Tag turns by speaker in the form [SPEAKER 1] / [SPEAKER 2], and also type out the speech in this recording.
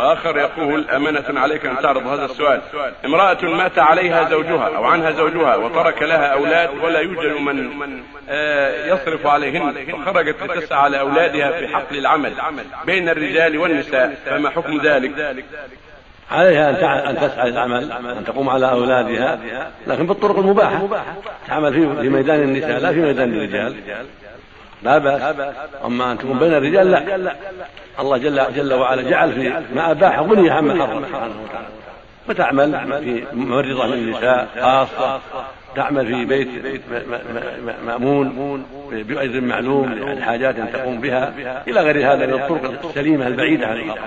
[SPEAKER 1] واخر يقول أمانة عليك أن تعرض هذا السؤال. امرأة مات عليها زوجها أو عنها زوجها وترك لها أولاد ولا يوجد من آه، يصرف عليهن وخرجت لتسعى على أولادها في حقل العمل بين الرجال والنساء فما حكم ذلك؟
[SPEAKER 2] عليها أن تسعى للعمل أن تقوم على أولادها لكن بالطرق المباحة. تعمل في ميدان النساء لا في ميدان الرجال. لا بأس. أما أن تكون بين الرجال لا. الله جل, جل وعلا جعل في ما أباح غني عما حرم سبحانه وتعالى فتعمل في ممرضة من النساء خاصة تعمل في بيت مأمون بأجر معلوم لحاجات تقوم بها. إلى غير هذا من الطرق السليمة البعيدة عن الخطأ.